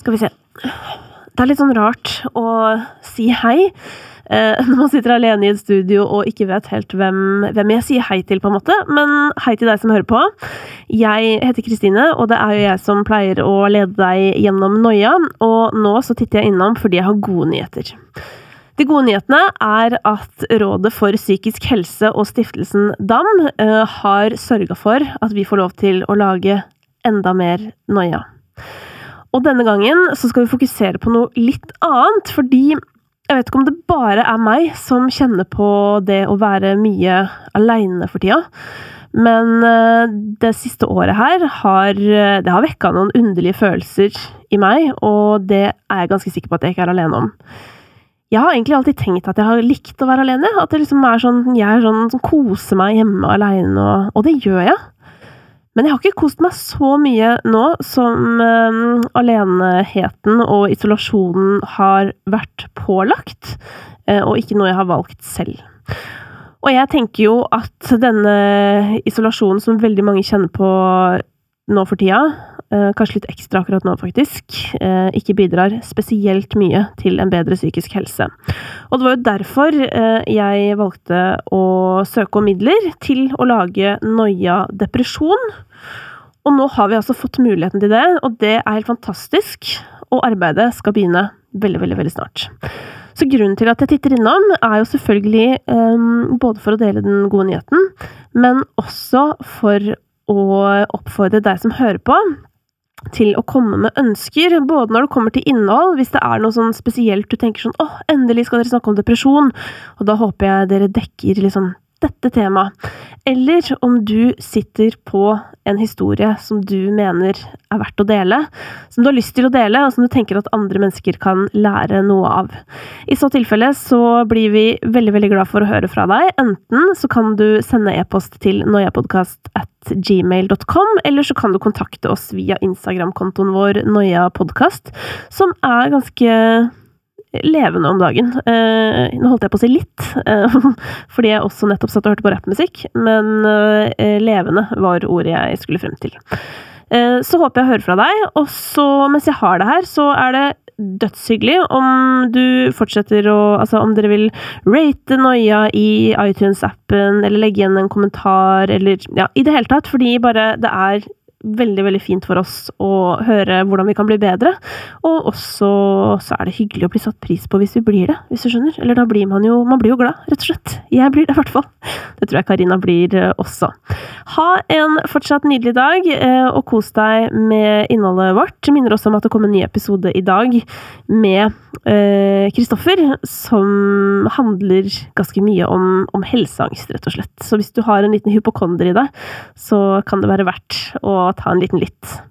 Skal vi se. Det er litt sånn rart å si hei eh, når man sitter alene i et studio og ikke vet helt hvem, hvem, jeg sier hei til, på en måte. Men hei til deg som hører på. Jeg heter Kristine, og det er jo jeg som pleier å lede deg gjennom noia. Og nå så titter jeg innom fordi jeg har gode nyheter. De gode nyhetene er at Rådet for psykisk helse og stiftelsen DAM eh, har sørga for at vi får lov til å lage enda mer noia. Og denne gangen så skal vi fokusere på noe litt annet, fordi jeg vet ikke om det bare er meg som kjenner på det å være mye aleine for tida. Men eh, det siste året her har det har vekka noen underlige følelser i meg, og det er jeg ganske sikker på at jeg ikke er alene om. Jeg har egentlig alltid tenkt at jeg har likt å være alene. At det liksom er sånn, jeg er sånn som koser meg hjemme aleine, og, og det gjør jeg. Men jeg har ikke kost meg så mye nå som um, aleneheten og isolasjonen har vært pålagt, uh, og ikke noe jeg har valgt selv. Og jeg tenker jo at denne isolasjonen som veldig mange kjenner på nå for tida, kanskje litt ekstra akkurat nå faktisk, uh, ikke bidrar spesielt mye til en bedre psykisk helse. Og det var jo derfor jeg valgte å søke om midler til å lage Noia depresjon. Og nå har vi altså fått muligheten til det, og det er helt fantastisk. Og arbeidet skal begynne veldig, veldig, veldig snart. Så grunnen til at jeg titter innom, er jo selvfølgelig um, både for å dele den gode nyheten, men også for å oppfordre deg som hører på, til å komme med ønsker, både når det kommer til innhold, hvis det er noe sånn spesielt du tenker sånn åh, endelig skal dere snakke om depresjon, og da håper jeg dere dekker liksom dette temaet, eller om du sitter på en historie som du mener er verdt å dele, som du har lyst til å dele, og som du tenker at andre mennesker kan lære noe av. I så tilfelle så blir vi veldig, veldig glad for å høre fra deg. Enten så kan du sende e-post til noiapodkast at gmail.com, eller så kan du kontakte oss via Instagram-kontoen vår noiapodkast, som er ganske levende om dagen. Eh, nå holdt jeg på å si litt, eh, fordi jeg også nettopp satt og hørte på rappmusikk, men eh, levende var ordet jeg skulle frem til. Eh, så håper jeg å høre fra deg, og så, mens jeg har det her, så er det dødshyggelig om du fortsetter å Altså om dere vil rate Noia i iTunes-appen, eller legge igjen en kommentar, eller ja, i det hele tatt, fordi bare det er veldig veldig fint for oss å høre hvordan vi kan bli bedre. Og også så er det hyggelig å bli satt pris på hvis vi blir det, hvis du skjønner. Eller da blir man jo Man blir jo glad, rett og slett. Jeg blir det, i hvert fall. Det tror jeg Karina blir eh, også. Ha en fortsatt nydelig dag, eh, og kos deg med innholdet vårt. Minner også om at det kommer en ny episode i dag med Kristoffer, eh, som handler ganske mye om, om helseangst, rett og slett. Så hvis du har en liten hypokonder i deg, så kan det være verdt å ta en liten lytt.